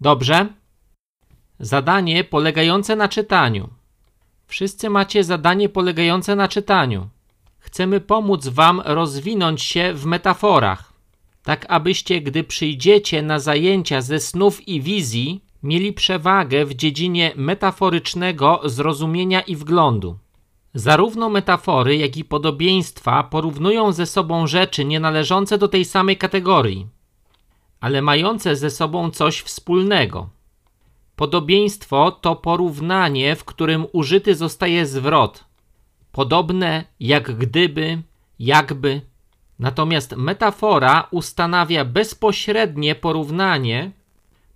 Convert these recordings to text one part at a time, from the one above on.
Dobrze? Zadanie polegające na czytaniu. Wszyscy macie zadanie polegające na czytaniu. Chcemy pomóc Wam rozwinąć się w metaforach, tak abyście, gdy przyjdziecie na zajęcia ze snów i wizji, mieli przewagę w dziedzinie metaforycznego zrozumienia i wglądu. Zarówno metafory, jak i podobieństwa porównują ze sobą rzeczy nie należące do tej samej kategorii, ale mające ze sobą coś wspólnego. Podobieństwo to porównanie, w którym użyty zostaje zwrot. Podobne jak gdyby, jakby. Natomiast metafora ustanawia bezpośrednie porównanie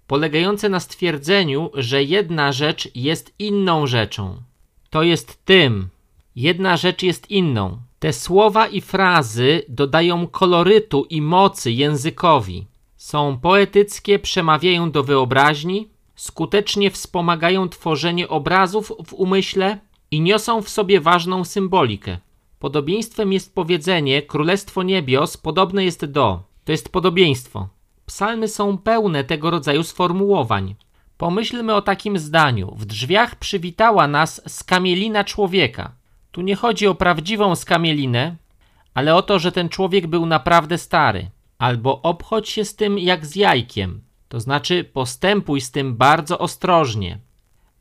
polegające na stwierdzeniu, że jedna rzecz jest inną rzeczą. To jest tym. Jedna rzecz jest inną. Te słowa i frazy dodają kolorytu i mocy językowi. Są poetyckie, przemawiają do wyobraźni, skutecznie wspomagają tworzenie obrazów w umyśle i niosą w sobie ważną symbolikę. Podobieństwem jest powiedzenie Królestwo Niebios podobne jest do. To jest podobieństwo. Psalmy są pełne tego rodzaju sformułowań. Pomyślmy o takim zdaniu. W drzwiach przywitała nas skamielina człowieka. Tu nie chodzi o prawdziwą skamielinę, ale o to, że ten człowiek był naprawdę stary. Albo obchodź się z tym jak z jajkiem, to znaczy postępuj z tym bardzo ostrożnie.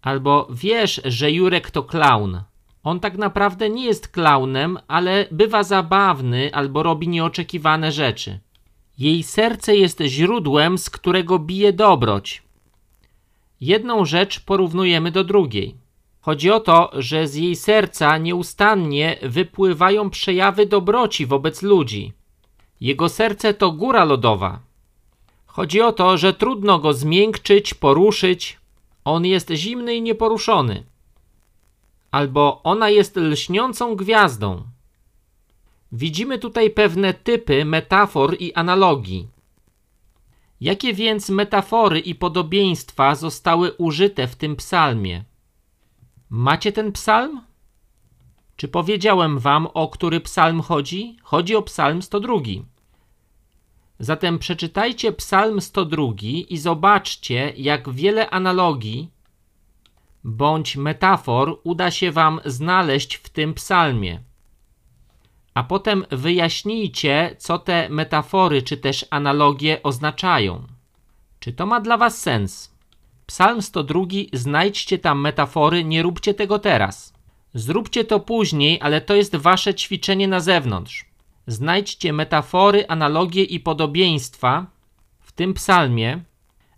Albo wiesz, że Jurek to klaun. On tak naprawdę nie jest klaunem, ale bywa zabawny albo robi nieoczekiwane rzeczy. Jej serce jest źródłem, z którego bije dobroć. Jedną rzecz porównujemy do drugiej. Chodzi o to, że z jej serca nieustannie wypływają przejawy dobroci wobec ludzi. Jego serce to góra lodowa. Chodzi o to, że trudno go zmiękczyć, poruszyć. On jest zimny i nieporuszony. Albo ona jest lśniącą gwiazdą. Widzimy tutaj pewne typy metafor i analogii. Jakie więc metafory i podobieństwa zostały użyte w tym psalmie? Macie ten psalm? Czy powiedziałem wam, o który psalm chodzi? Chodzi o psalm 102. Zatem przeczytajcie psalm 102 i zobaczcie, jak wiele analogii bądź metafor uda się wam znaleźć w tym psalmie a potem wyjaśnijcie, co te metafory czy też analogie oznaczają. Czy to ma dla Was sens? Psalm 102, znajdźcie tam metafory, nie róbcie tego teraz. Zróbcie to później, ale to jest Wasze ćwiczenie na zewnątrz. Znajdźcie metafory, analogie i podobieństwa w tym psalmie,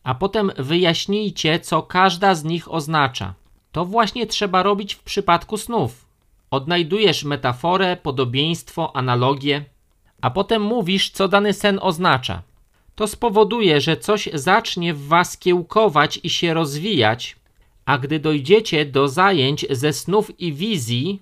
a potem wyjaśnijcie, co każda z nich oznacza. To właśnie trzeba robić w przypadku snów. Odnajdujesz metaforę, podobieństwo, analogię, a potem mówisz, co dany sen oznacza. To spowoduje, że coś zacznie w was kiełkować i się rozwijać, a gdy dojdziecie do zajęć ze snów i wizji,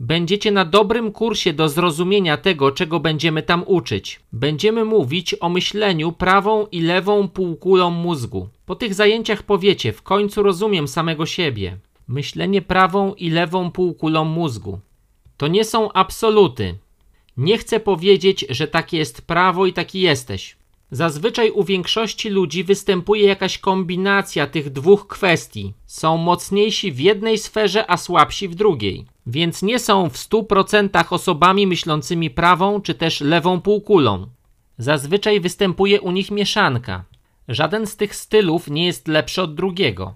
będziecie na dobrym kursie do zrozumienia tego, czego będziemy tam uczyć. Będziemy mówić o myśleniu prawą i lewą półkulą mózgu. Po tych zajęciach powiecie: W końcu rozumiem samego siebie. Myślenie prawą i lewą półkulą mózgu. To nie są absoluty. Nie chcę powiedzieć, że takie jest prawo i taki jesteś. Zazwyczaj u większości ludzi występuje jakaś kombinacja tych dwóch kwestii. Są mocniejsi w jednej sferze, a słabsi w drugiej. Więc nie są w 100% osobami myślącymi prawą czy też lewą półkulą. Zazwyczaj występuje u nich mieszanka. Żaden z tych stylów nie jest lepszy od drugiego.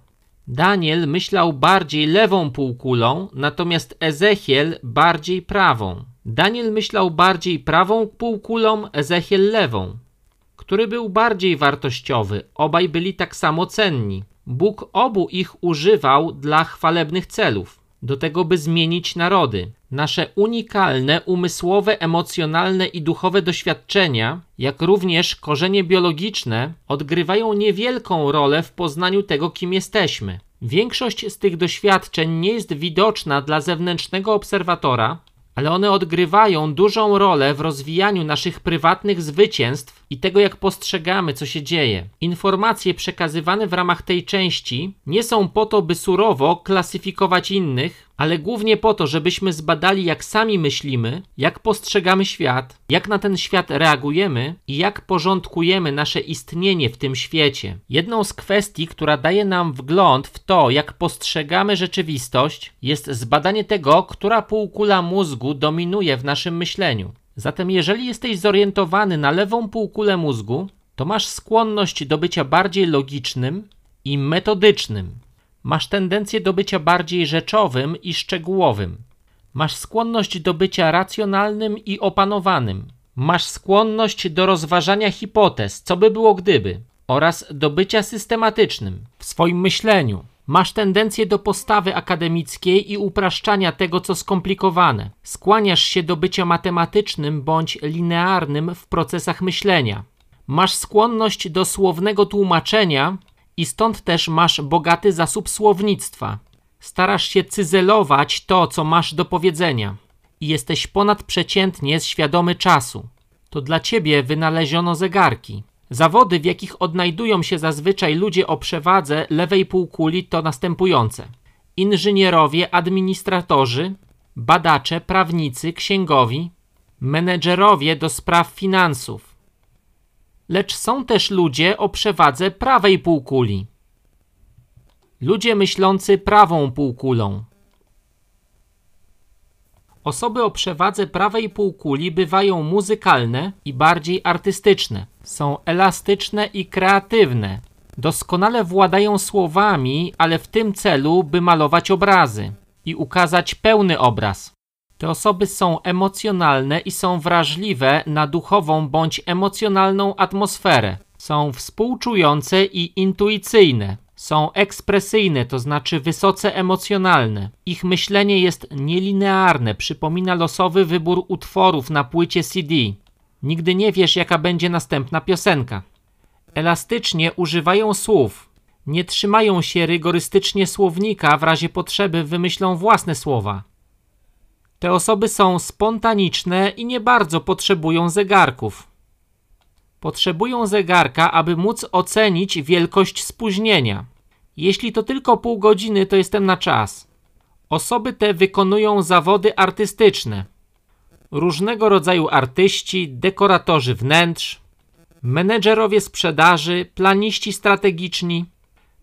Daniel myślał bardziej lewą półkulą, natomiast Ezechiel bardziej prawą. Daniel myślał bardziej prawą półkulą, Ezechiel lewą. Który był bardziej wartościowy? Obaj byli tak samo cenni. Bóg obu ich używał dla chwalebnych celów do tego, by zmienić narody. Nasze unikalne, umysłowe, emocjonalne i duchowe doświadczenia, jak również korzenie biologiczne, odgrywają niewielką rolę w poznaniu tego, kim jesteśmy. Większość z tych doświadczeń nie jest widoczna dla zewnętrznego obserwatora, ale one odgrywają dużą rolę w rozwijaniu naszych prywatnych zwycięstw i tego, jak postrzegamy, co się dzieje. Informacje przekazywane w ramach tej części nie są po to, by surowo klasyfikować innych, ale głównie po to, żebyśmy zbadali, jak sami myślimy, jak postrzegamy świat, jak na ten świat reagujemy i jak porządkujemy nasze istnienie w tym świecie. Jedną z kwestii, która daje nam wgląd w to, jak postrzegamy rzeczywistość, jest zbadanie tego, która półkula mózgu dominuje w naszym myśleniu. Zatem, jeżeli jesteś zorientowany na lewą półkulę mózgu, to masz skłonność do bycia bardziej logicznym i metodycznym. Masz tendencję do bycia bardziej rzeczowym i szczegółowym. Masz skłonność do bycia racjonalnym i opanowanym. Masz skłonność do rozważania hipotez, co by było gdyby, oraz do bycia systematycznym w swoim myśleniu. Masz tendencję do postawy akademickiej i upraszczania tego, co skomplikowane. Skłaniasz się do bycia matematycznym bądź linearnym w procesach myślenia. Masz skłonność do słownego tłumaczenia i stąd też masz bogaty zasób słownictwa. Starasz się cyzelować to, co masz do powiedzenia i jesteś ponadprzeciętnie świadomy czasu. To dla ciebie wynaleziono zegarki. Zawody, w jakich odnajdują się zazwyczaj ludzie o przewadze lewej półkuli, to następujące: inżynierowie, administratorzy, badacze, prawnicy, księgowi, menedżerowie do spraw finansów. Lecz są też ludzie o przewadze prawej półkuli. Ludzie myślący prawą półkulą. Osoby o przewadze prawej półkuli bywają muzykalne i bardziej artystyczne. Są elastyczne i kreatywne. Doskonale władają słowami, ale w tym celu, by malować obrazy i ukazać pełny obraz. Te osoby są emocjonalne i są wrażliwe na duchową bądź emocjonalną atmosferę. Są współczujące i intuicyjne. Są ekspresyjne, to znaczy wysoce emocjonalne. Ich myślenie jest nielinearne, przypomina losowy wybór utworów na płycie CD. Nigdy nie wiesz, jaka będzie następna piosenka. Elastycznie używają słów. Nie trzymają się rygorystycznie słownika, w razie potrzeby wymyślą własne słowa. Te osoby są spontaniczne i nie bardzo potrzebują zegarków. Potrzebują zegarka, aby móc ocenić wielkość spóźnienia. Jeśli to tylko pół godziny, to jestem na czas. Osoby te wykonują zawody artystyczne. Różnego rodzaju artyści, dekoratorzy wnętrz, menedżerowie sprzedaży, planiści strategiczni,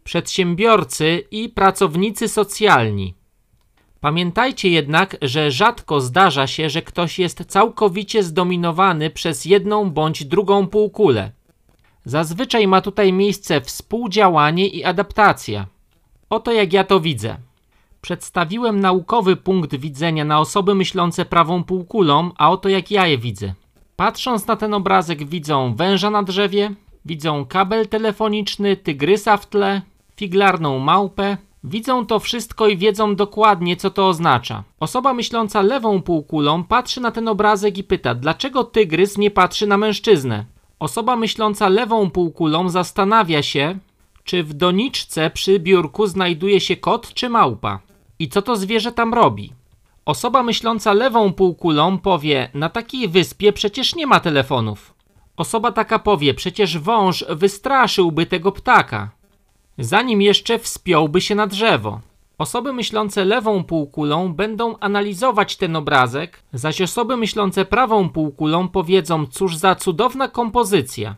przedsiębiorcy i pracownicy socjalni. Pamiętajcie jednak, że rzadko zdarza się, że ktoś jest całkowicie zdominowany przez jedną bądź drugą półkulę. Zazwyczaj ma tutaj miejsce współdziałanie i adaptacja. Oto jak ja to widzę. Przedstawiłem naukowy punkt widzenia na osoby myślące prawą półkulą, a oto jak ja je widzę. Patrząc na ten obrazek widzą węża na drzewie, widzą kabel telefoniczny, tygrysa w tle, figlarną małpę, Widzą to wszystko i wiedzą dokładnie, co to oznacza. Osoba myśląca lewą półkulą patrzy na ten obrazek i pyta, dlaczego tygrys nie patrzy na mężczyznę. Osoba myśląca lewą półkulą zastanawia się, czy w doniczce przy biurku znajduje się kot czy małpa i co to zwierzę tam robi. Osoba myśląca lewą półkulą powie: Na takiej wyspie przecież nie ma telefonów. Osoba taka powie: Przecież wąż wystraszyłby tego ptaka zanim jeszcze wspiąłby się na drzewo. Osoby myślące lewą półkulą będą analizować ten obrazek, zaś osoby myślące prawą półkulą powiedzą, cóż za cudowna kompozycja.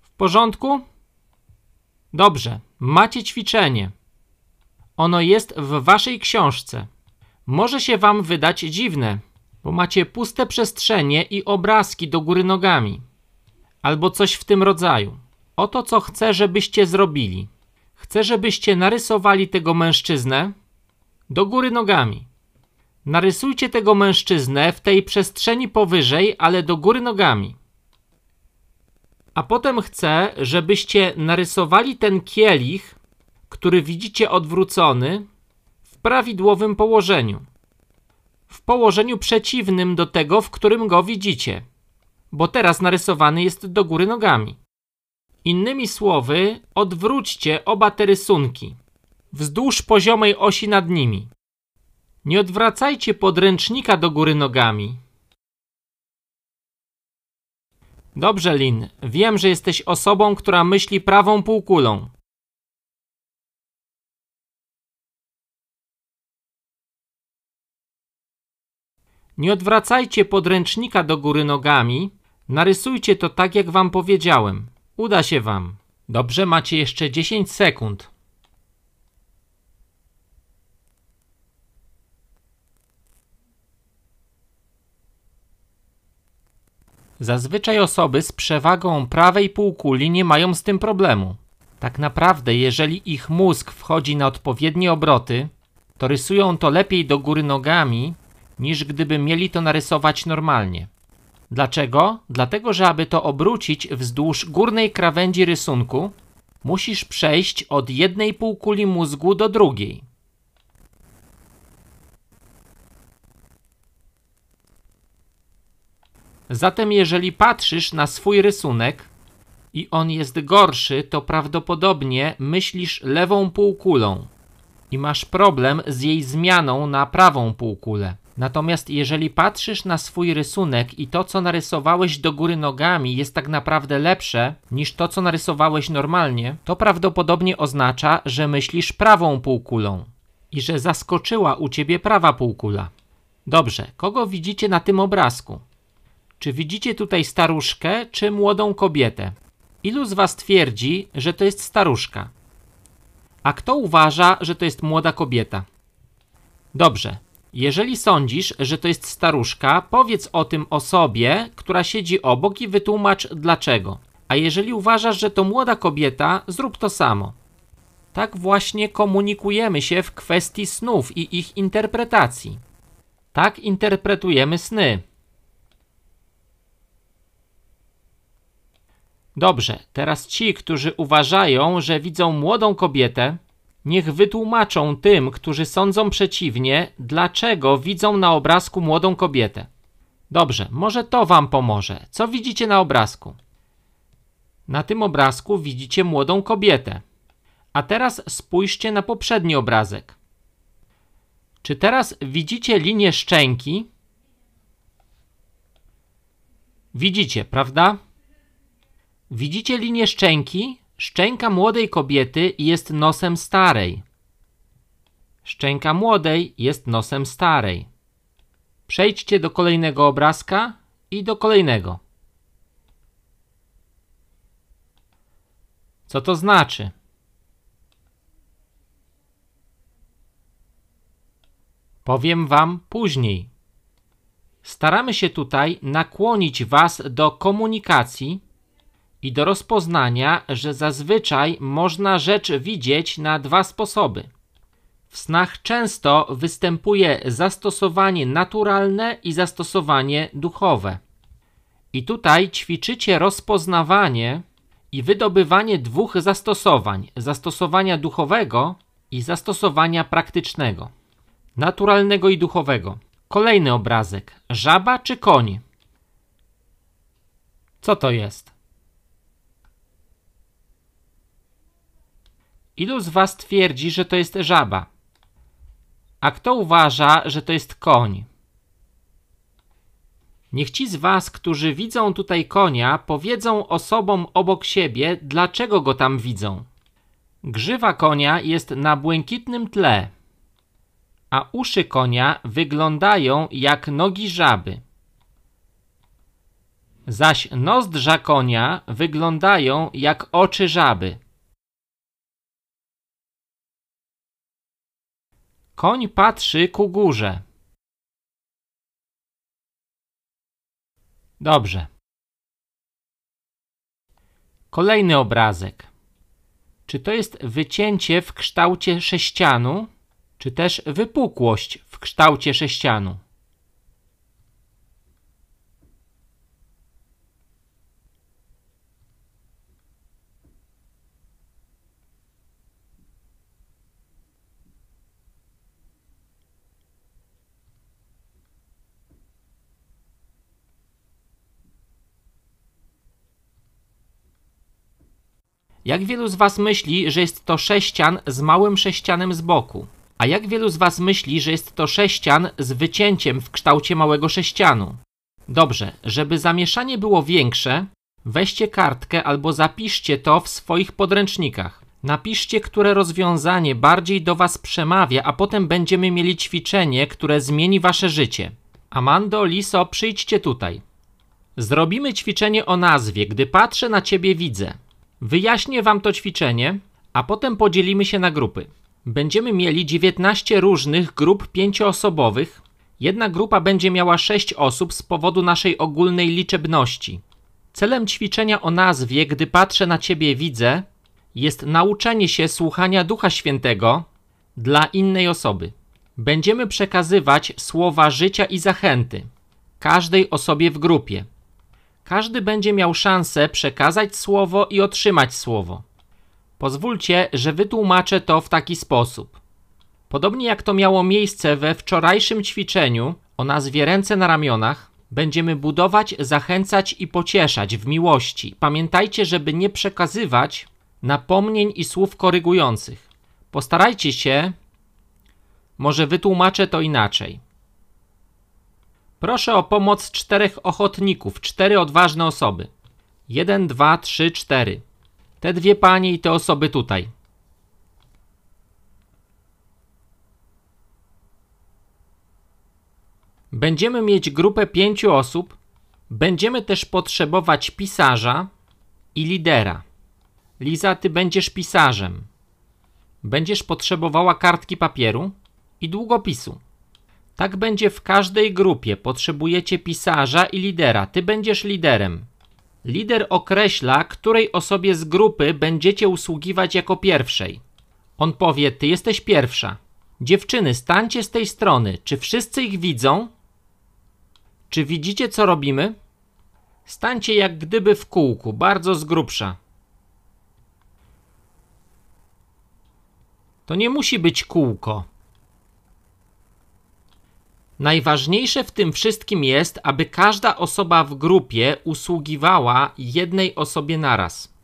W porządku? Dobrze, macie ćwiczenie. Ono jest w waszej książce. Może się wam wydać dziwne, bo macie puste przestrzenie i obrazki do góry nogami albo coś w tym rodzaju. Oto co chcę, żebyście zrobili. Chcę, żebyście narysowali tego mężczyznę do góry nogami. Narysujcie tego mężczyznę w tej przestrzeni powyżej, ale do góry nogami. A potem chcę, żebyście narysowali ten kielich, który widzicie odwrócony, w prawidłowym położeniu. W położeniu przeciwnym do tego, w którym go widzicie bo teraz narysowany jest do góry nogami. Innymi słowy, odwróćcie oba te rysunki wzdłuż poziomej osi nad nimi. Nie odwracajcie podręcznika do góry nogami. Dobrze, Lin, wiem, że jesteś osobą, która myśli prawą półkulą. Nie odwracajcie podręcznika do góry nogami, Narysujcie to tak, jak wam powiedziałem. Uda się wam. Dobrze, macie jeszcze 10 sekund. Zazwyczaj osoby z przewagą prawej półkuli nie mają z tym problemu. Tak naprawdę, jeżeli ich mózg wchodzi na odpowiednie obroty, to rysują to lepiej do góry nogami, niż gdyby mieli to narysować normalnie. Dlaczego? Dlatego, że aby to obrócić wzdłuż górnej krawędzi rysunku, musisz przejść od jednej półkuli mózgu do drugiej. Zatem, jeżeli patrzysz na swój rysunek i on jest gorszy, to prawdopodobnie myślisz lewą półkulą i masz problem z jej zmianą na prawą półkulę. Natomiast jeżeli patrzysz na swój rysunek i to, co narysowałeś do góry nogami, jest tak naprawdę lepsze niż to, co narysowałeś normalnie, to prawdopodobnie oznacza, że myślisz prawą półkulą i że zaskoczyła u ciebie prawa półkula. Dobrze, kogo widzicie na tym obrazku? Czy widzicie tutaj staruszkę, czy młodą kobietę? Ilu z was twierdzi, że to jest staruszka? A kto uważa, że to jest młoda kobieta? Dobrze. Jeżeli sądzisz, że to jest staruszka, powiedz o tym osobie, która siedzi obok i wytłumacz dlaczego. A jeżeli uważasz, że to młoda kobieta, zrób to samo. Tak właśnie komunikujemy się w kwestii snów i ich interpretacji. Tak interpretujemy sny. Dobrze, teraz ci, którzy uważają, że widzą młodą kobietę, niech wytłumaczą tym, którzy sądzą przeciwnie, dlaczego widzą na obrazku młodą kobietę. Dobrze, może to wam pomoże. Co widzicie na obrazku? Na tym obrazku widzicie młodą kobietę. A teraz spójrzcie na poprzedni obrazek. Czy teraz widzicie linię szczęki? Widzicie, prawda? Widzicie linię szczęki? Szczęka młodej kobiety jest nosem starej. Szczęka młodej jest nosem starej. Przejdźcie do kolejnego obrazka i do kolejnego. Co to znaczy? Powiem Wam później. Staramy się tutaj nakłonić Was do komunikacji i do rozpoznania, że zazwyczaj można rzecz widzieć na dwa sposoby. W snach często występuje zastosowanie naturalne i zastosowanie duchowe. I tutaj ćwiczycie rozpoznawanie i wydobywanie dwóch zastosowań: zastosowania duchowego i zastosowania praktycznego. Naturalnego i duchowego. Kolejny obrazek: żaba czy koń? Co to jest? Ilu z was twierdzi, że to jest żaba? A kto uważa, że to jest koń? Niech ci z was, którzy widzą tutaj konia, powiedzą osobom obok siebie, dlaczego go tam widzą. Grzywa konia jest na błękitnym tle, a uszy konia wyglądają jak nogi żaby. Zaś nozdrza konia wyglądają jak oczy żaby. Koń patrzy ku górze. Dobrze. Kolejny obrazek. Czy to jest wycięcie w kształcie sześcianu, czy też wypukłość w kształcie sześcianu? Jak wielu z Was myśli, że jest to sześcian z małym sześcianem z boku? A jak wielu z Was myśli, że jest to sześcian z wycięciem w kształcie małego sześcianu? Dobrze, żeby zamieszanie było większe, weźcie kartkę albo zapiszcie to w swoich podręcznikach. Napiszcie, które rozwiązanie bardziej do Was przemawia, a potem będziemy mieli ćwiczenie, które zmieni Wasze życie. Amando, Liso, przyjdźcie tutaj. Zrobimy ćwiczenie o nazwie, gdy patrzę na ciebie widzę. Wyjaśnię wam to ćwiczenie, a potem podzielimy się na grupy. Będziemy mieli 19 różnych grup pięcioosobowych. Jedna grupa będzie miała 6 osób z powodu naszej ogólnej liczebności. Celem ćwiczenia o nazwie, gdy patrzę na ciebie widzę, jest nauczenie się słuchania Ducha Świętego dla innej osoby. Będziemy przekazywać słowa życia i zachęty każdej osobie w grupie. Każdy będzie miał szansę przekazać słowo i otrzymać słowo. Pozwólcie, że wytłumaczę to w taki sposób. Podobnie jak to miało miejsce we wczorajszym ćwiczeniu o nazwie Ręce na ramionach, będziemy budować, zachęcać i pocieszać w miłości. Pamiętajcie, żeby nie przekazywać napomnień i słów korygujących. Postarajcie się, może wytłumaczę to inaczej. Proszę o pomoc czterech ochotników, cztery odważne osoby. Jeden, dwa, trzy, cztery. Te dwie panie i te osoby tutaj. Będziemy mieć grupę pięciu osób. Będziemy też potrzebować pisarza i lidera. Liza, ty będziesz pisarzem. Będziesz potrzebowała kartki papieru i długopisu. Tak będzie w każdej grupie. Potrzebujecie pisarza i lidera. Ty będziesz liderem. Lider określa, której osobie z grupy będziecie usługiwać jako pierwszej. On powie: Ty jesteś pierwsza. Dziewczyny, stańcie z tej strony. Czy wszyscy ich widzą? Czy widzicie, co robimy? Stańcie jak gdyby w kółku, bardzo z grubsza. To nie musi być kółko. Najważniejsze w tym wszystkim jest, aby każda osoba w grupie usługiwała jednej osobie naraz.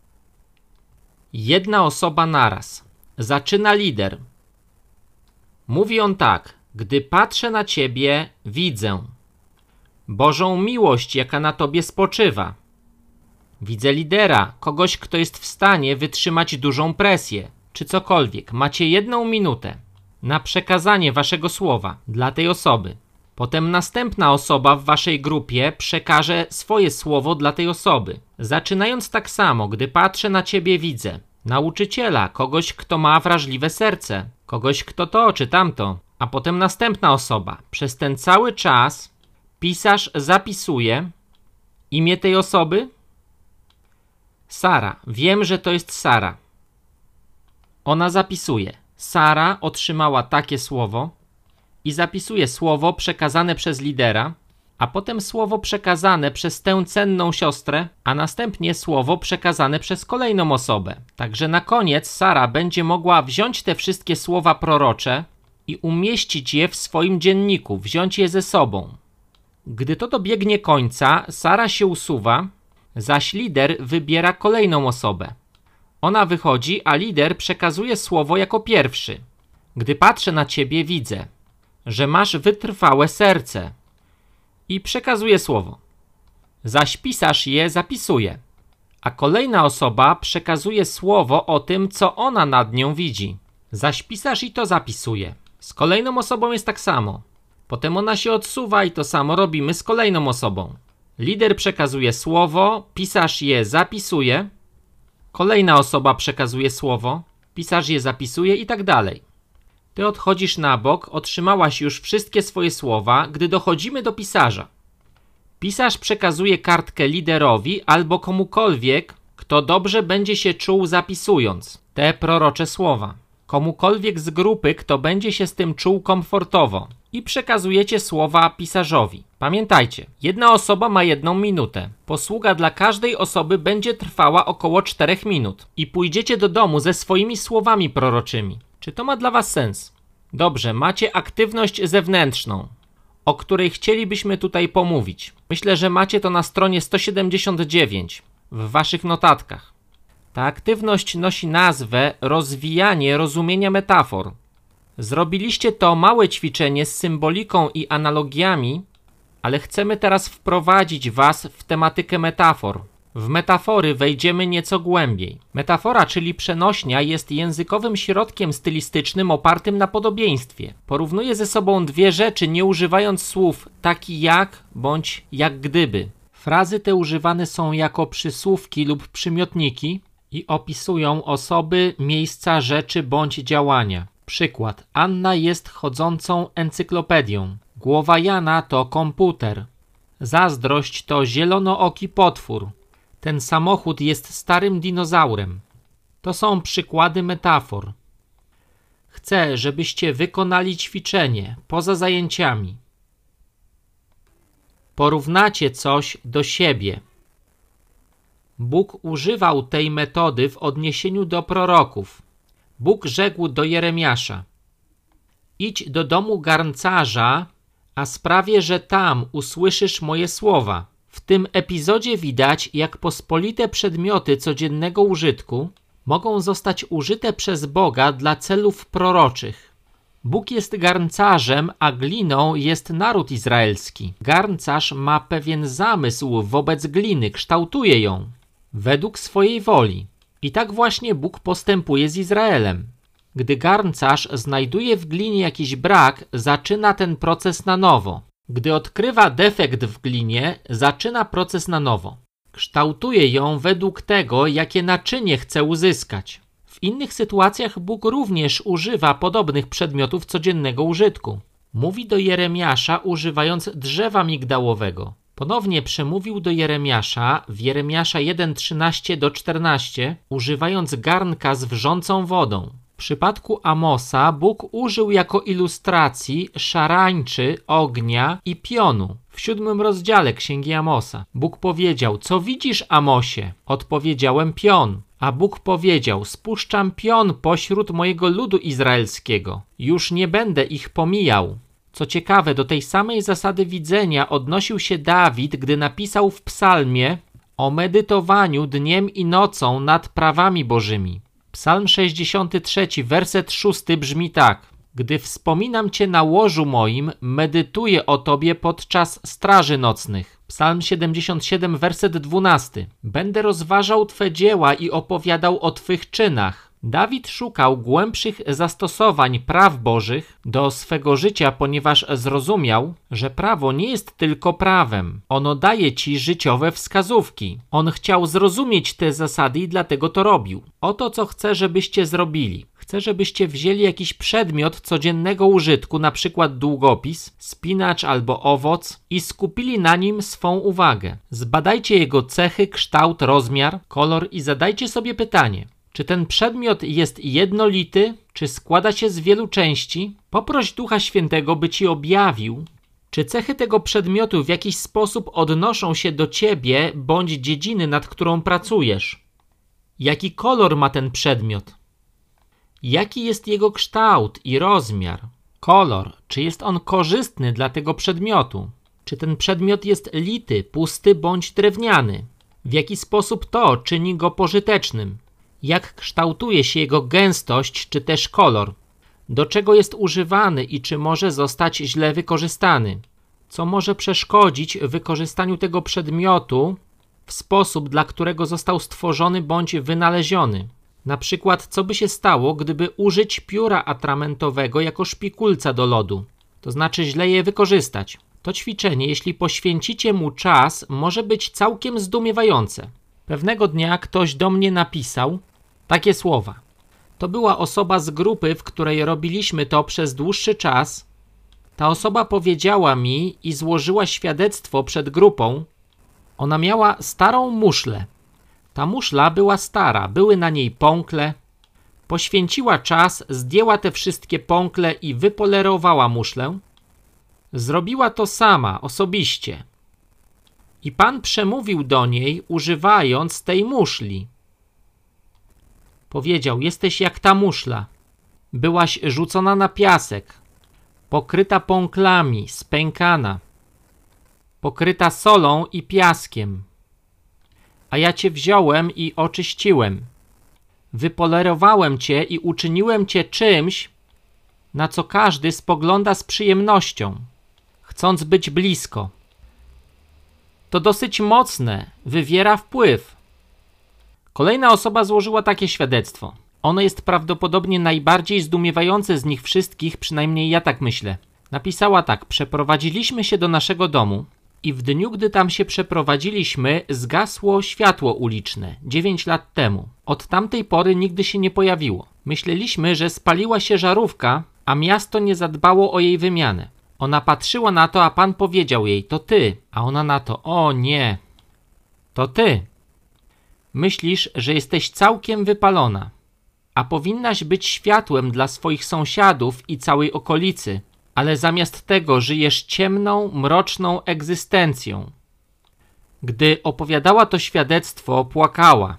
Jedna osoba naraz. Zaczyna lider. Mówi on tak: Gdy patrzę na ciebie, widzę Bożą miłość, jaka na tobie spoczywa. Widzę lidera, kogoś, kto jest w stanie wytrzymać dużą presję, czy cokolwiek. Macie jedną minutę na przekazanie waszego słowa dla tej osoby. Potem następna osoba w waszej grupie przekaże swoje słowo dla tej osoby. Zaczynając tak samo, gdy patrzę na ciebie, widzę nauczyciela, kogoś, kto ma wrażliwe serce, kogoś, kto to czy tamto, a potem następna osoba. Przez ten cały czas pisarz zapisuje imię tej osoby. Sara. Wiem, że to jest Sara. Ona zapisuje. Sara otrzymała takie słowo i zapisuje słowo przekazane przez lidera, a potem słowo przekazane przez tę cenną siostrę, a następnie słowo przekazane przez kolejną osobę. Także na koniec Sara będzie mogła wziąć te wszystkie słowa prorocze i umieścić je w swoim dzienniku, wziąć je ze sobą. Gdy to dobiegnie końca, Sara się usuwa, zaś lider wybiera kolejną osobę. Ona wychodzi, a lider przekazuje słowo jako pierwszy. Gdy patrzę na ciebie, widzę, że masz wytrwałe serce i przekazuje słowo. Zaś pisarz je zapisuje, a kolejna osoba przekazuje słowo o tym, co ona nad nią widzi. Zaś pisarz i to zapisuje. Z kolejną osobą jest tak samo. Potem ona się odsuwa i to samo robimy z kolejną osobą. Lider przekazuje słowo, pisarz je zapisuje, kolejna osoba przekazuje słowo, pisarz je zapisuje i tak dalej. Ty odchodzisz na bok, otrzymałaś już wszystkie swoje słowa, gdy dochodzimy do pisarza. Pisarz przekazuje kartkę liderowi albo komukolwiek, kto dobrze będzie się czuł zapisując te prorocze słowa. Komukolwiek z grupy, kto będzie się z tym czuł komfortowo i przekazujecie słowa pisarzowi. Pamiętajcie, jedna osoba ma jedną minutę. Posługa dla każdej osoby będzie trwała około 4 minut i pójdziecie do domu ze swoimi słowami proroczymi. Czy to ma dla Was sens? Dobrze, macie aktywność zewnętrzną, o której chcielibyśmy tutaj pomówić. Myślę, że macie to na stronie 179 w Waszych notatkach. Ta aktywność nosi nazwę rozwijanie rozumienia metafor. Zrobiliście to małe ćwiczenie z symboliką i analogiami, ale chcemy teraz wprowadzić Was w tematykę metafor. W metafory wejdziemy nieco głębiej. Metafora, czyli przenośnia, jest językowym środkiem stylistycznym opartym na podobieństwie. Porównuje ze sobą dwie rzeczy, nie używając słów taki jak bądź jak gdyby. Frazy te używane są jako przysłówki lub przymiotniki i opisują osoby, miejsca, rzeczy bądź działania. Przykład. Anna jest chodzącą encyklopedią. Głowa Jana to komputer. Zazdrość to zielonooki potwór. Ten samochód jest starym dinozaurem. To są przykłady metafor. Chcę, żebyście wykonali ćwiczenie poza zajęciami. Porównacie coś do siebie. Bóg używał tej metody w odniesieniu do proroków. Bóg rzekł do Jeremiasza: Idź do domu garncarza, a sprawię, że tam usłyszysz moje słowa. W tym epizodzie widać, jak pospolite przedmioty codziennego użytku mogą zostać użyte przez Boga dla celów proroczych. Bóg jest garncarzem, a gliną jest naród izraelski. Garncarz ma pewien zamysł wobec gliny, kształtuje ją według swojej woli. I tak właśnie Bóg postępuje z Izraelem. Gdy garncarz znajduje w glinie jakiś brak, zaczyna ten proces na nowo. Gdy odkrywa defekt w glinie, zaczyna proces na nowo. Kształtuje ją według tego, jakie naczynie chce uzyskać. W innych sytuacjach Bóg również używa podobnych przedmiotów codziennego użytku. Mówi do Jeremiasza używając drzewa migdałowego. Ponownie przemówił do Jeremiasza w Jeremiasza 1:13 do 14, używając garnka z wrzącą wodą. W przypadku Amosa Bóg użył jako ilustracji szarańczy, ognia i pionu. W siódmym rozdziale Księgi Amosa Bóg powiedział: Co widzisz, Amosie? Odpowiedziałem pion. A Bóg powiedział: Spuszczam pion pośród mojego ludu izraelskiego. Już nie będę ich pomijał. Co ciekawe, do tej samej zasady widzenia odnosił się Dawid, gdy napisał w psalmie o medytowaniu dniem i nocą nad prawami bożymi. Psalm 63, werset 6 brzmi tak. Gdy wspominam Cię na łożu moim, medytuję o Tobie podczas straży nocnych. Psalm 77, werset 12. Będę rozważał Twe dzieła i opowiadał o Twych czynach. Dawid szukał głębszych zastosowań praw bożych do swego życia, ponieważ zrozumiał, że prawo nie jest tylko prawem. Ono daje ci życiowe wskazówki. On chciał zrozumieć te zasady i dlatego to robił. Oto co chcę, żebyście zrobili. Chcę, żebyście wzięli jakiś przedmiot codziennego użytku, na przykład długopis, spinacz albo owoc i skupili na nim swą uwagę. Zbadajcie jego cechy, kształt, rozmiar, kolor i zadajcie sobie pytanie: czy ten przedmiot jest jednolity, czy składa się z wielu części? Poproś Ducha Świętego, by ci objawił, czy cechy tego przedmiotu w jakiś sposób odnoszą się do ciebie bądź dziedziny, nad którą pracujesz. Jaki kolor ma ten przedmiot? Jaki jest jego kształt i rozmiar? Kolor, czy jest on korzystny dla tego przedmiotu? Czy ten przedmiot jest lity, pusty bądź drewniany? W jaki sposób to czyni go pożytecznym? Jak kształtuje się jego gęstość czy też kolor, do czego jest używany i czy może zostać źle wykorzystany, co może przeszkodzić wykorzystaniu tego przedmiotu w sposób, dla którego został stworzony bądź wynaleziony. Na przykład, co by się stało, gdyby użyć pióra atramentowego jako szpikulca do lodu, to znaczy źle je wykorzystać. To ćwiczenie, jeśli poświęcicie mu czas, może być całkiem zdumiewające. Pewnego dnia ktoś do mnie napisał, takie słowa. To była osoba z grupy, w której robiliśmy to przez dłuższy czas. Ta osoba powiedziała mi i złożyła świadectwo przed grupą. Ona miała starą muszlę. Ta muszla była stara, były na niej pąkle. Poświęciła czas, zdjęła te wszystkie pąkle i wypolerowała muszlę. Zrobiła to sama, osobiście. I pan przemówił do niej, używając tej muszli. Powiedział: Jesteś jak ta muszla. Byłaś rzucona na piasek, pokryta pąklami, spękana, pokryta solą i piaskiem. A ja cię wziąłem i oczyściłem. Wypolerowałem cię i uczyniłem cię czymś, na co każdy spogląda z przyjemnością, chcąc być blisko. To dosyć mocne, wywiera wpływ. Kolejna osoba złożyła takie świadectwo. Ono jest prawdopodobnie najbardziej zdumiewające z nich wszystkich, przynajmniej ja tak myślę. Napisała tak: Przeprowadziliśmy się do naszego domu i w dniu, gdy tam się przeprowadziliśmy, zgasło światło uliczne 9 lat temu. Od tamtej pory nigdy się nie pojawiło. Myśleliśmy, że spaliła się żarówka, a miasto nie zadbało o jej wymianę. Ona patrzyła na to, a pan powiedział jej: To ty. A ona na to: O nie. To ty. Myślisz, że jesteś całkiem wypalona, a powinnaś być światłem dla swoich sąsiadów i całej okolicy, ale zamiast tego żyjesz ciemną, mroczną egzystencją. Gdy opowiadała to świadectwo, płakała.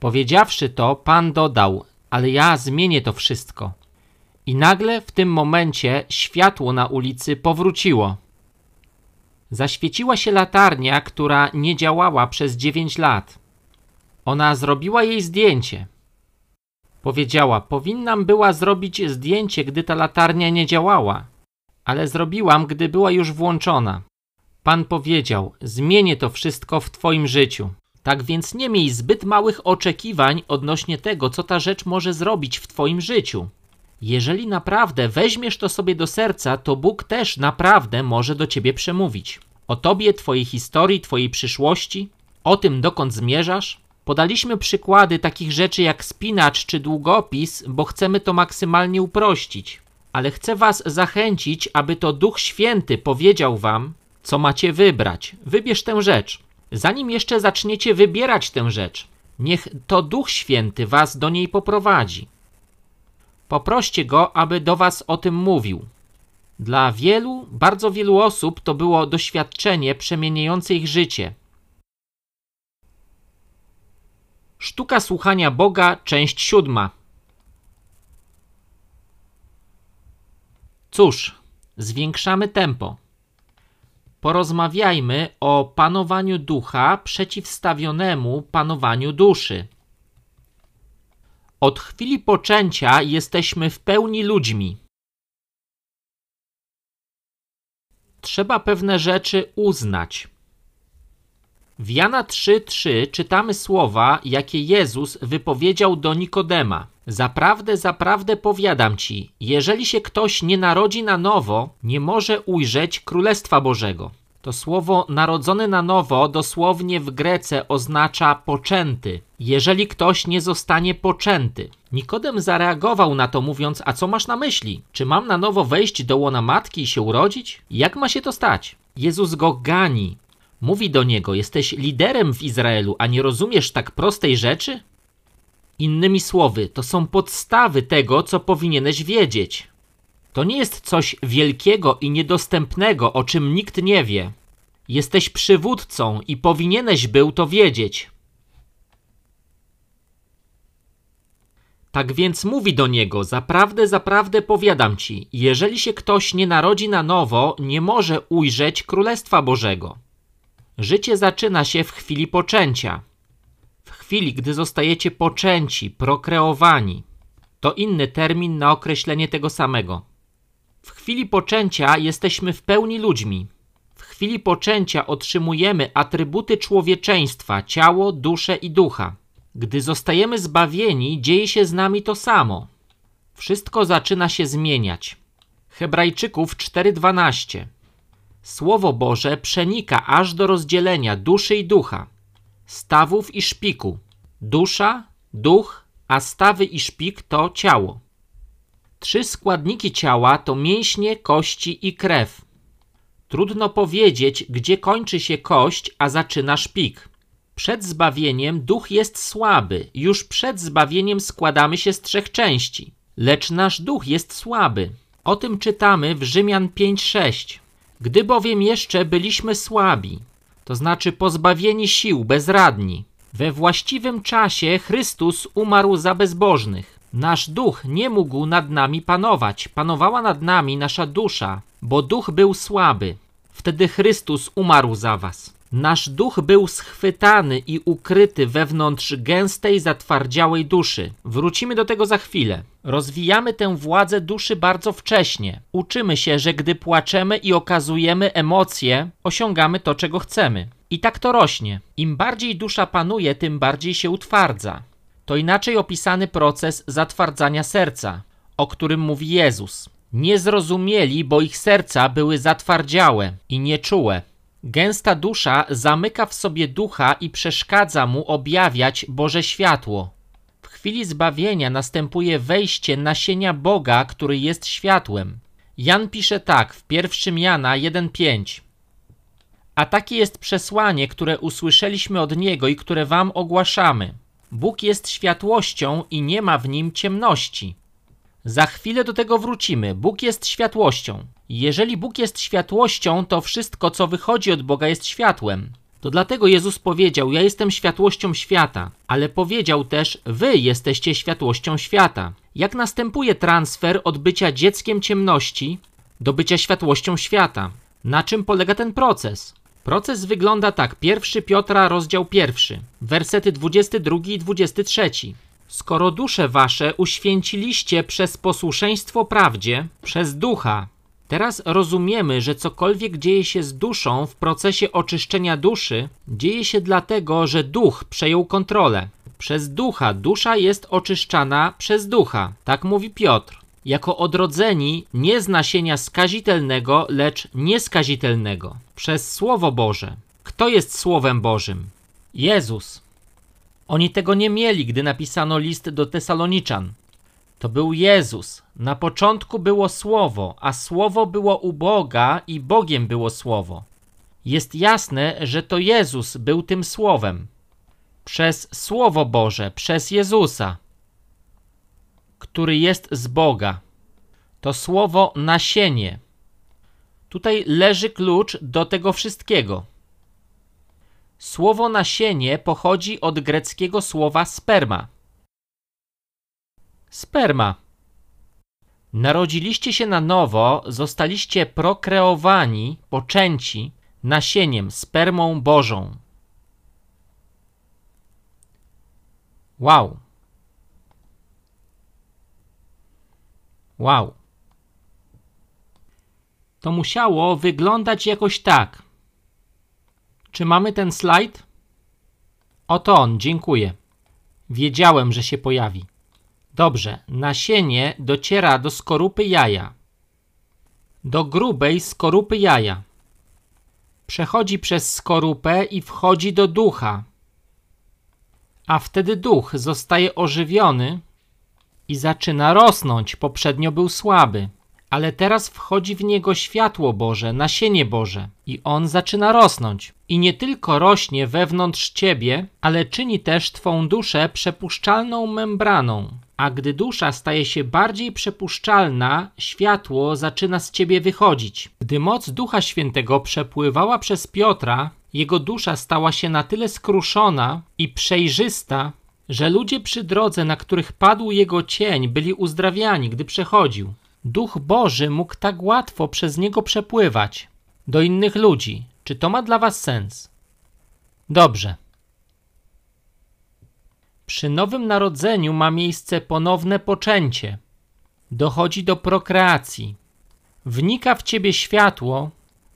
Powiedziawszy to, pan dodał: Ale ja zmienię to wszystko. I nagle w tym momencie światło na ulicy powróciło. Zaświeciła się latarnia, która nie działała przez dziewięć lat. Ona zrobiła jej zdjęcie. Powiedziała: Powinnam była zrobić zdjęcie, gdy ta latarnia nie działała, ale zrobiłam, gdy była już włączona. Pan powiedział: Zmienię to wszystko w Twoim życiu. Tak więc nie miej zbyt małych oczekiwań odnośnie tego, co ta rzecz może zrobić w Twoim życiu. Jeżeli naprawdę weźmiesz to sobie do serca, to Bóg też naprawdę może do ciebie przemówić. O tobie, twojej historii, twojej przyszłości, o tym, dokąd zmierzasz. Podaliśmy przykłady takich rzeczy jak spinacz czy długopis, bo chcemy to maksymalnie uprościć. Ale chcę Was zachęcić, aby to Duch Święty powiedział Wam, co macie wybrać. Wybierz tę rzecz. Zanim jeszcze zaczniecie wybierać tę rzecz, niech to Duch Święty Was do niej poprowadzi. Poproście go, aby do Was o tym mówił. Dla wielu, bardzo wielu osób to było doświadczenie przemieniające ich życie. Sztuka słuchania Boga, część siódma. Cóż, zwiększamy tempo. Porozmawiajmy o panowaniu ducha przeciwstawionemu panowaniu duszy. Od chwili poczęcia jesteśmy w pełni ludźmi. Trzeba pewne rzeczy uznać. W Jana 3:3 czytamy słowa, jakie Jezus wypowiedział do Nikodema. Zaprawdę, zaprawdę powiadam ci, jeżeli się ktoś nie narodzi na nowo, nie może ujrzeć Królestwa Bożego. To słowo narodzony na nowo dosłownie w Grece oznacza poczęty. Jeżeli ktoś nie zostanie poczęty. Nikodem zareagował na to mówiąc, a co masz na myśli? Czy mam na nowo wejść do łona matki i się urodzić? Jak ma się to stać? Jezus go gani. Mówi do niego, jesteś liderem w Izraelu, a nie rozumiesz tak prostej rzeczy? Innymi słowy, to są podstawy tego, co powinieneś wiedzieć. To nie jest coś wielkiego i niedostępnego, o czym nikt nie wie. Jesteś przywódcą i powinieneś był to wiedzieć. Tak więc mówi do niego: Zaprawdę, zaprawdę powiadam ci, jeżeli się ktoś nie narodzi na nowo, nie może ujrzeć Królestwa Bożego. Życie zaczyna się w chwili poczęcia. W chwili, gdy zostajecie poczęci, prokreowani. To inny termin na określenie tego samego. W chwili poczęcia jesteśmy w pełni ludźmi. W chwili poczęcia otrzymujemy atrybuty człowieczeństwa, ciało, duszę i ducha. Gdy zostajemy zbawieni, dzieje się z nami to samo. Wszystko zaczyna się zmieniać. Hebrajczyków 4:12 Słowo Boże przenika aż do rozdzielenia duszy i ducha, stawów i szpiku. Dusza, duch, a stawy i szpik to ciało. Trzy składniki ciała to mięśnie, kości i krew. Trudno powiedzieć, gdzie kończy się kość, a zaczyna szpik. Przed zbawieniem duch jest słaby, już przed zbawieniem składamy się z trzech części. Lecz nasz duch jest słaby. O tym czytamy w Rzymian 5:6. Gdy bowiem jeszcze byliśmy słabi, to znaczy pozbawieni sił, bezradni, we właściwym czasie Chrystus umarł za bezbożnych. Nasz duch nie mógł nad nami panować, panowała nad nami nasza dusza, bo duch był słaby. Wtedy Chrystus umarł za was. Nasz duch był schwytany i ukryty wewnątrz gęstej, zatwardziałej duszy. Wrócimy do tego za chwilę. Rozwijamy tę władzę duszy bardzo wcześnie. Uczymy się, że gdy płaczemy i okazujemy emocje, osiągamy to, czego chcemy. I tak to rośnie. Im bardziej dusza panuje, tym bardziej się utwardza. To inaczej opisany proces zatwardzania serca, o którym mówi Jezus. Nie zrozumieli, bo ich serca były zatwardziałe i nieczułe. Gęsta dusza zamyka w sobie ducha i przeszkadza mu objawiać Boże światło. W chwili zbawienia następuje wejście nasienia Boga, który jest światłem. Jan pisze tak w 1 Jana 1:5. A takie jest przesłanie, które usłyszeliśmy od Niego i które wam ogłaszamy. Bóg jest światłością i nie ma w nim ciemności. Za chwilę do tego wrócimy. Bóg jest światłością. Jeżeli Bóg jest światłością, to wszystko, co wychodzi od Boga, jest światłem. To dlatego Jezus powiedział: Ja jestem światłością świata, ale powiedział też: Wy jesteście światłością świata. Jak następuje transfer od bycia dzieckiem ciemności do bycia światłością świata? Na czym polega ten proces? Proces wygląda tak. Pierwszy Piotra, rozdział pierwszy, wersety 22 i 23. Skoro dusze wasze uświęciliście przez posłuszeństwo prawdzie, przez ducha, teraz rozumiemy, że cokolwiek dzieje się z duszą w procesie oczyszczenia duszy, dzieje się dlatego, że duch przejął kontrolę. Przez ducha dusza jest oczyszczana przez ducha, tak mówi Piotr. Jako odrodzeni nie z nasienia skazitelnego, lecz nieskazitelnego, przez Słowo Boże. Kto jest Słowem Bożym? Jezus. Oni tego nie mieli, gdy napisano list do Tesaloniczan. To był Jezus. Na początku było Słowo, a Słowo było u Boga i Bogiem było Słowo. Jest jasne, że to Jezus był tym Słowem. Przez Słowo Boże, przez Jezusa, który jest z Boga. To słowo nasienie. Tutaj leży klucz do tego wszystkiego. Słowo nasienie pochodzi od greckiego słowa sperma. Sperma. Narodziliście się na nowo, zostaliście prokreowani, poczęci nasieniem, spermą Bożą. Wow. Wow. To musiało wyglądać jakoś tak. Czy mamy ten slajd? Oto on, dziękuję. Wiedziałem, że się pojawi. Dobrze, nasienie dociera do skorupy jaja. Do grubej skorupy jaja. Przechodzi przez skorupę i wchodzi do ducha. A wtedy duch zostaje ożywiony i zaczyna rosnąć. Poprzednio był słaby, ale teraz wchodzi w niego światło Boże, nasienie Boże i on zaczyna rosnąć. I nie tylko rośnie wewnątrz ciebie, ale czyni też twą duszę przepuszczalną membraną. A gdy dusza staje się bardziej przepuszczalna, światło zaczyna z ciebie wychodzić. Gdy moc Ducha Świętego przepływała przez Piotra, jego dusza stała się na tyle skruszona i przejrzysta, że ludzie przy drodze, na których padł jego cień, byli uzdrawiani, gdy przechodził. Duch Boży mógł tak łatwo przez niego przepływać do innych ludzi. Czy to ma dla Was sens? Dobrze. Przy nowym narodzeniu ma miejsce ponowne poczęcie. Dochodzi do prokreacji. Wnika w ciebie światło,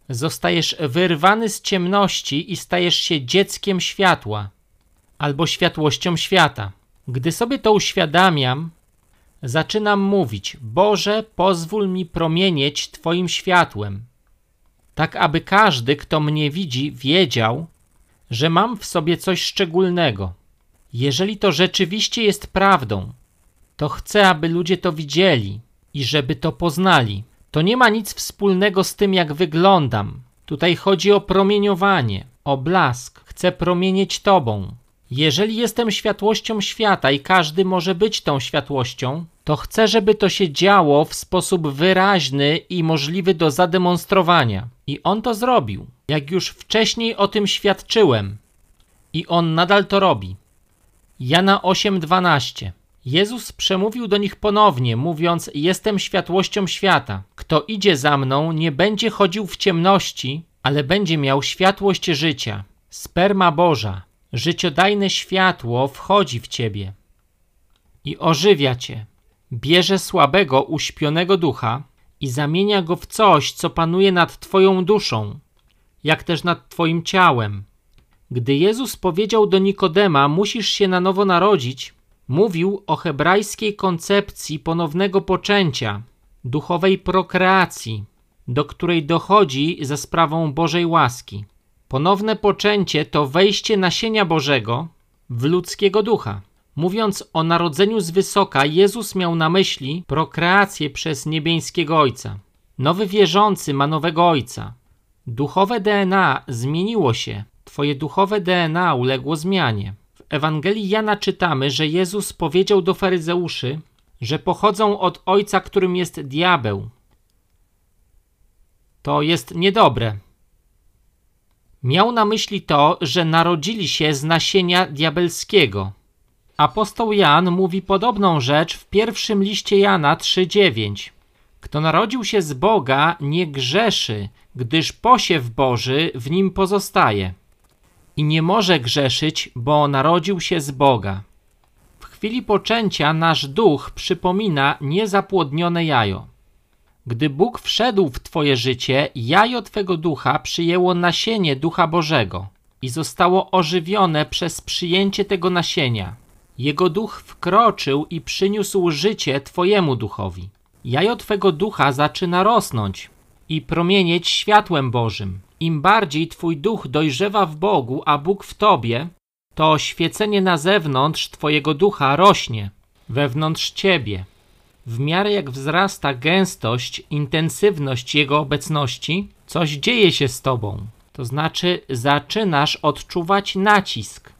zostajesz wyrwany z ciemności i stajesz się dzieckiem światła albo światłością świata. Gdy sobie to uświadamiam, zaczynam mówić: Boże, pozwól mi promienieć Twoim światłem, tak aby każdy, kto mnie widzi, wiedział, że mam w sobie coś szczególnego. Jeżeli to rzeczywiście jest prawdą, to chcę, aby ludzie to widzieli i żeby to poznali. To nie ma nic wspólnego z tym, jak wyglądam. Tutaj chodzi o promieniowanie, o blask. Chcę promienieć Tobą. Jeżeli jestem światłością świata i każdy może być tą światłością, to chcę, żeby to się działo w sposób wyraźny i możliwy do zademonstrowania. I on to zrobił. Jak już wcześniej o tym świadczyłem. I on nadal to robi. Jana 8:12. Jezus przemówił do nich ponownie, mówiąc: Jestem światłością świata. Kto idzie za mną, nie będzie chodził w ciemności, ale będzie miał światłość życia. Sperma Boża, życiodajne światło wchodzi w ciebie i ożywia cię. bierze słabego, uśpionego ducha i zamienia go w coś, co panuje nad Twoją duszą, jak też nad Twoim ciałem. Gdy Jezus powiedział do Nikodema: Musisz się na nowo narodzić, mówił o hebrajskiej koncepcji ponownego poczęcia, duchowej prokreacji, do której dochodzi za sprawą Bożej łaski. Ponowne poczęcie to wejście nasienia Bożego w ludzkiego ducha. Mówiąc o narodzeniu z wysoka, Jezus miał na myśli prokreację przez niebieskiego Ojca. Nowy wierzący ma nowego Ojca. Duchowe DNA zmieniło się, Twoje duchowe DNA uległo zmianie. W Ewangelii Jana czytamy, że Jezus powiedział do faryzeuszy, że pochodzą od ojca, którym jest diabeł. To jest niedobre. Miał na myśli to, że narodzili się z nasienia diabelskiego. Apostoł Jan mówi podobną rzecz w pierwszym liście Jana 3:9. Kto narodził się z Boga, nie grzeszy, gdyż posiew Boży w nim pozostaje. I nie może grzeszyć, bo narodził się z Boga. W chwili poczęcia nasz duch przypomina niezapłodnione jajo. Gdy Bóg wszedł w Twoje życie, jajo Twego ducha przyjęło nasienie Ducha Bożego i zostało ożywione przez przyjęcie tego nasienia. Jego duch wkroczył i przyniósł życie Twojemu duchowi. Jajo Twego ducha zaczyna rosnąć i promienieć światłem Bożym. Im bardziej Twój duch dojrzewa w Bogu, a Bóg w Tobie, to świecenie na zewnątrz Twojego ducha rośnie, wewnątrz Ciebie. W miarę jak wzrasta gęstość, intensywność Jego obecności, coś dzieje się z Tobą. To znaczy, zaczynasz odczuwać nacisk.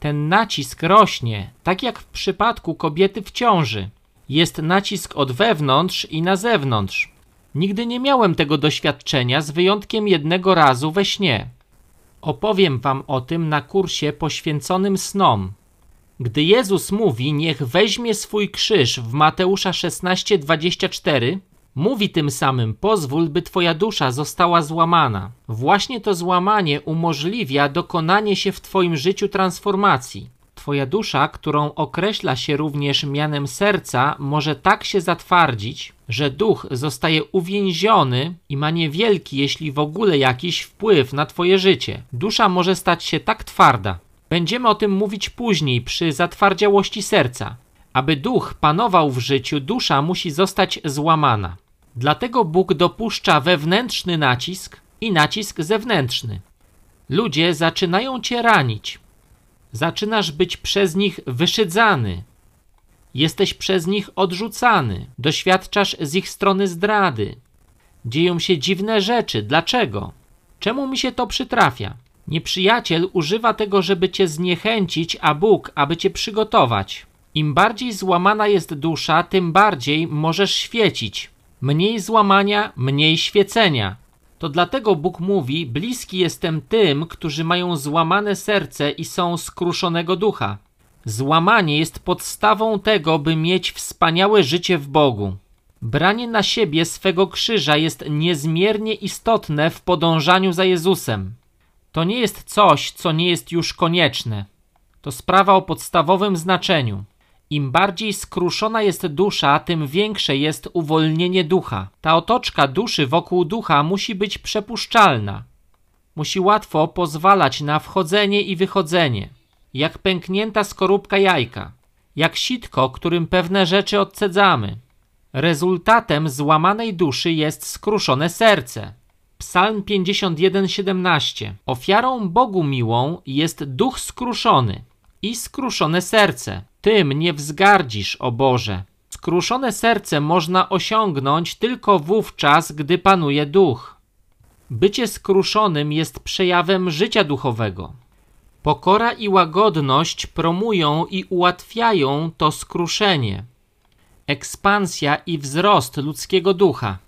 Ten nacisk rośnie, tak jak w przypadku kobiety w ciąży. Jest nacisk od wewnątrz i na zewnątrz. Nigdy nie miałem tego doświadczenia z wyjątkiem jednego razu we śnie. Opowiem wam o tym na kursie poświęconym snom. Gdy Jezus mówi, niech weźmie swój krzyż w Mateusza 16:24, mówi tym samym: pozwól, by twoja dusza została złamana. Właśnie to złamanie umożliwia dokonanie się w twoim życiu transformacji. Twoja dusza, którą określa się również mianem serca, może tak się zatwardzić, że duch zostaje uwięziony i ma niewielki, jeśli w ogóle jakiś wpływ na Twoje życie. Dusza może stać się tak twarda. Będziemy o tym mówić później przy zatwardziałości serca. Aby duch panował w życiu, dusza musi zostać złamana. Dlatego Bóg dopuszcza wewnętrzny nacisk i nacisk zewnętrzny. Ludzie zaczynają cię ranić. Zaczynasz być przez nich wyszydzany, Jesteś przez nich odrzucany, doświadczasz z ich strony zdrady. Dzieją się dziwne rzeczy. Dlaczego? Czemu mi się to przytrafia? Nieprzyjaciel używa tego, żeby cię zniechęcić, a Bóg, aby cię przygotować. Im bardziej złamana jest dusza, tym bardziej możesz świecić. Mniej złamania, mniej świecenia. To dlatego Bóg mówi: Bliski jestem tym, którzy mają złamane serce i są skruszonego ducha. Złamanie jest podstawą tego, by mieć wspaniałe życie w Bogu. Branie na siebie swego krzyża jest niezmiernie istotne w podążaniu za Jezusem. To nie jest coś, co nie jest już konieczne. To sprawa o podstawowym znaczeniu. Im bardziej skruszona jest dusza, tym większe jest uwolnienie ducha. Ta otoczka duszy wokół ducha musi być przepuszczalna. Musi łatwo pozwalać na wchodzenie i wychodzenie jak pęknięta skorupka jajka, jak sitko, którym pewne rzeczy odcedzamy. Rezultatem złamanej duszy jest skruszone serce. Psalm 51:17. Ofiarą Bogu miłą jest duch skruszony i skruszone serce. Tym nie wzgardzisz, o Boże. Skruszone serce można osiągnąć tylko wówczas, gdy panuje duch. Bycie skruszonym jest przejawem życia duchowego. Pokora i łagodność promują i ułatwiają to skruszenie, ekspansja i wzrost ludzkiego ducha.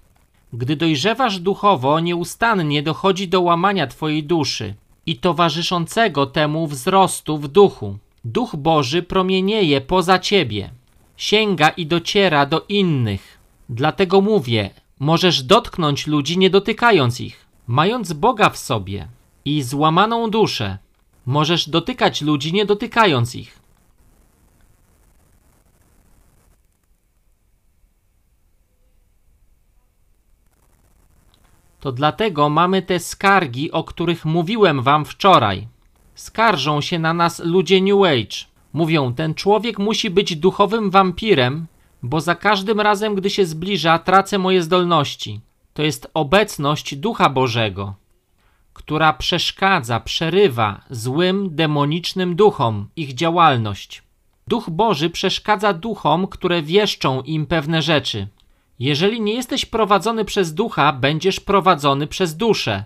Gdy dojrzewasz duchowo, nieustannie dochodzi do łamania Twojej duszy i towarzyszącego temu wzrostu w duchu. Duch Boży promienieje poza Ciebie, sięga i dociera do innych. Dlatego mówię, możesz dotknąć ludzi nie dotykając ich. Mając Boga w sobie i złamaną duszę, Możesz dotykać ludzi, nie dotykając ich. To dlatego mamy te skargi, o których mówiłem wam wczoraj. Skarżą się na nas ludzie New Age. Mówią, ten człowiek musi być duchowym wampirem, bo za każdym razem, gdy się zbliża, tracę moje zdolności. To jest obecność Ducha Bożego która przeszkadza, przerywa złym, demonicznym duchom ich działalność. Duch Boży przeszkadza duchom, które wieszczą im pewne rzeczy. Jeżeli nie jesteś prowadzony przez ducha, będziesz prowadzony przez duszę.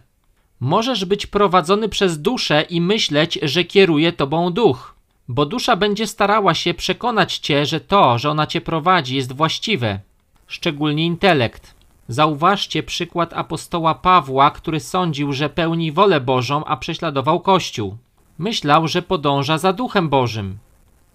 Możesz być prowadzony przez duszę i myśleć, że kieruje tobą duch, bo dusza będzie starała się przekonać cię, że to, że ona cię prowadzi, jest właściwe, szczególnie intelekt. Zauważcie przykład apostoła Pawła, który sądził, że pełni wolę Bożą, a prześladował Kościół. Myślał, że podąża za Duchem Bożym,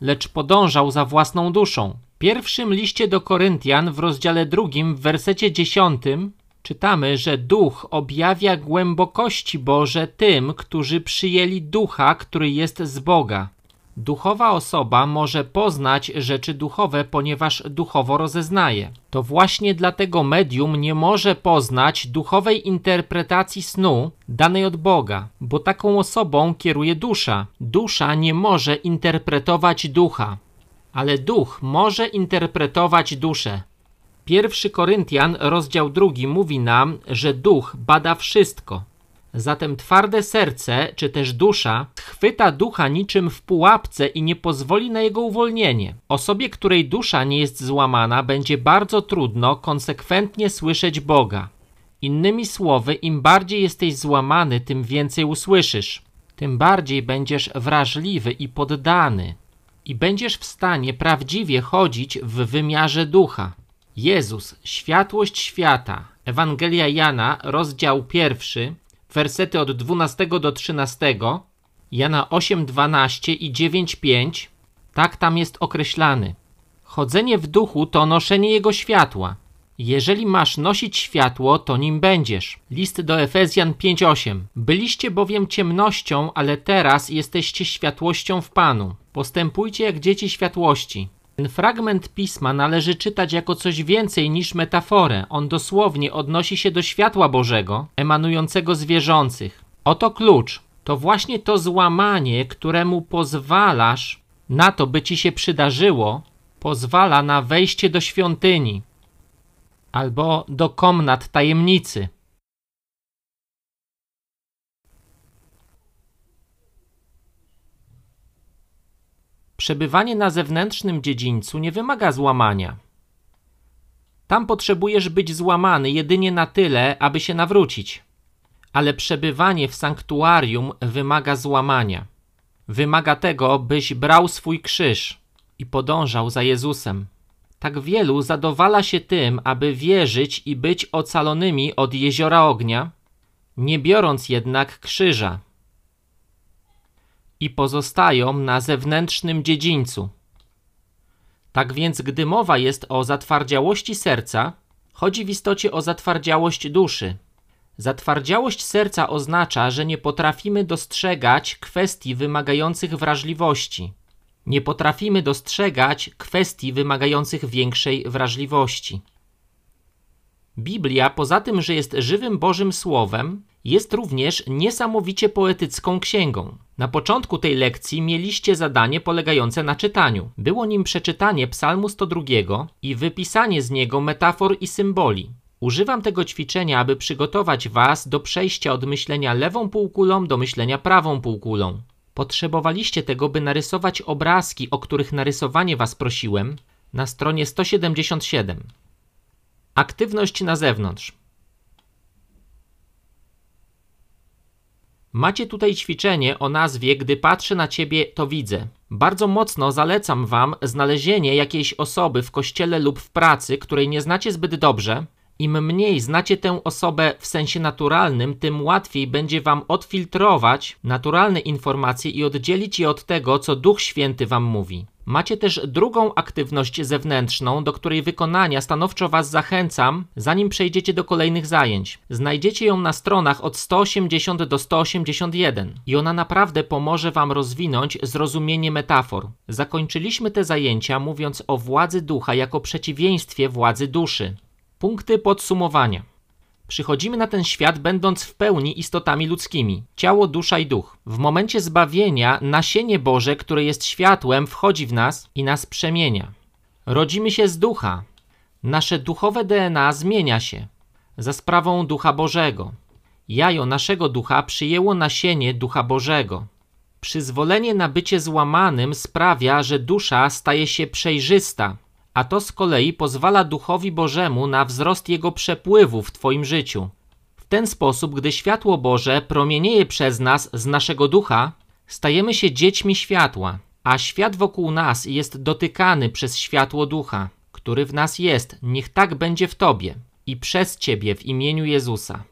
lecz podążał za własną duszą. W pierwszym liście do Koryntian w rozdziale drugim w wersecie dziesiątym czytamy, że Duch objawia głębokości Boże tym, którzy przyjęli Ducha, który jest z Boga. Duchowa osoba może poznać rzeczy duchowe, ponieważ duchowo rozeznaje. To właśnie dlatego medium nie może poznać duchowej interpretacji snu danej od Boga, bo taką osobą kieruje dusza. Dusza nie może interpretować ducha, ale duch może interpretować duszę. Pierwszy Koryntian, rozdział drugi, mówi nam, że duch bada wszystko, Zatem twarde serce, czy też dusza, chwyta ducha niczym w pułapce i nie pozwoli na jego uwolnienie. Osobie, której dusza nie jest złamana, będzie bardzo trudno konsekwentnie słyszeć Boga. Innymi słowy, im bardziej jesteś złamany, tym więcej usłyszysz. Tym bardziej będziesz wrażliwy i poddany. I będziesz w stanie prawdziwie chodzić w wymiarze ducha. Jezus, światłość świata, Ewangelia Jana, rozdział pierwszy, wersety od 12 do 13, Jana 8, 12 i 9, 5, tak tam jest określany. Chodzenie w duchu to noszenie jego światła. Jeżeli masz nosić światło, to nim będziesz. List do Efezjan 5:8. Byliście bowiem ciemnością, ale teraz jesteście światłością w Panu. Postępujcie jak dzieci światłości. Ten fragment pisma należy czytać jako coś więcej niż metaforę. On dosłownie odnosi się do światła Bożego, emanującego z wierzących. Oto klucz. To właśnie to złamanie, któremu pozwalasz na to, by ci się przydarzyło, pozwala na wejście do świątyni albo do komnat tajemnicy. Przebywanie na zewnętrznym dziedzińcu nie wymaga złamania. Tam potrzebujesz być złamany jedynie na tyle, aby się nawrócić. Ale przebywanie w sanktuarium wymaga złamania. Wymaga tego, byś brał swój krzyż i podążał za Jezusem. Tak wielu zadowala się tym, aby wierzyć i być ocalonymi od jeziora ognia, nie biorąc jednak krzyża i pozostają na zewnętrznym dziedzińcu. Tak więc, gdy mowa jest o zatwardziałości serca, chodzi w istocie o zatwardziałość duszy. Zatwardziałość serca oznacza, że nie potrafimy dostrzegać kwestii wymagających wrażliwości. Nie potrafimy dostrzegać kwestii wymagających większej wrażliwości. Biblia, poza tym, że jest żywym Bożym Słowem, jest również niesamowicie poetycką księgą. Na początku tej lekcji mieliście zadanie polegające na czytaniu. Było nim przeczytanie Psalmu 102 i wypisanie z niego metafor i symboli. Używam tego ćwiczenia, aby przygotować Was do przejścia od myślenia lewą półkulą do myślenia prawą półkulą. Potrzebowaliście tego, by narysować obrazki, o których narysowanie Was prosiłem, na stronie 177. Aktywność na zewnątrz. Macie tutaj ćwiczenie o nazwie Gdy patrzę na ciebie, to widzę. Bardzo mocno zalecam wam znalezienie jakiejś osoby w kościele lub w pracy, której nie znacie zbyt dobrze. Im mniej znacie tę osobę w sensie naturalnym, tym łatwiej będzie wam odfiltrować naturalne informacje i oddzielić je od tego, co Duch Święty wam mówi. Macie też drugą aktywność zewnętrzną, do której wykonania stanowczo Was zachęcam, zanim przejdziecie do kolejnych zajęć. Znajdziecie ją na stronach od 180 do 181 i ona naprawdę pomoże Wam rozwinąć zrozumienie metafor. Zakończyliśmy te zajęcia mówiąc o władzy ducha jako przeciwieństwie władzy duszy. Punkty podsumowania. Przychodzimy na ten świat, będąc w pełni istotami ludzkimi ciało, dusza i duch. W momencie zbawienia nasienie Boże, które jest światłem, wchodzi w nas i nas przemienia. Rodzimy się z ducha. Nasze duchowe DNA zmienia się za sprawą ducha Bożego. Jajo naszego ducha przyjęło nasienie ducha Bożego. Przyzwolenie na bycie złamanym sprawia, że dusza staje się przejrzysta, a to z kolei pozwala Duchowi Bożemu na wzrost jego przepływu w Twoim życiu. W ten sposób, gdy światło Boże promienieje przez nas z naszego ducha, stajemy się dziećmi światła, a świat wokół nas jest dotykany przez światło ducha, który w nas jest. Niech tak będzie w Tobie i przez Ciebie w imieniu Jezusa.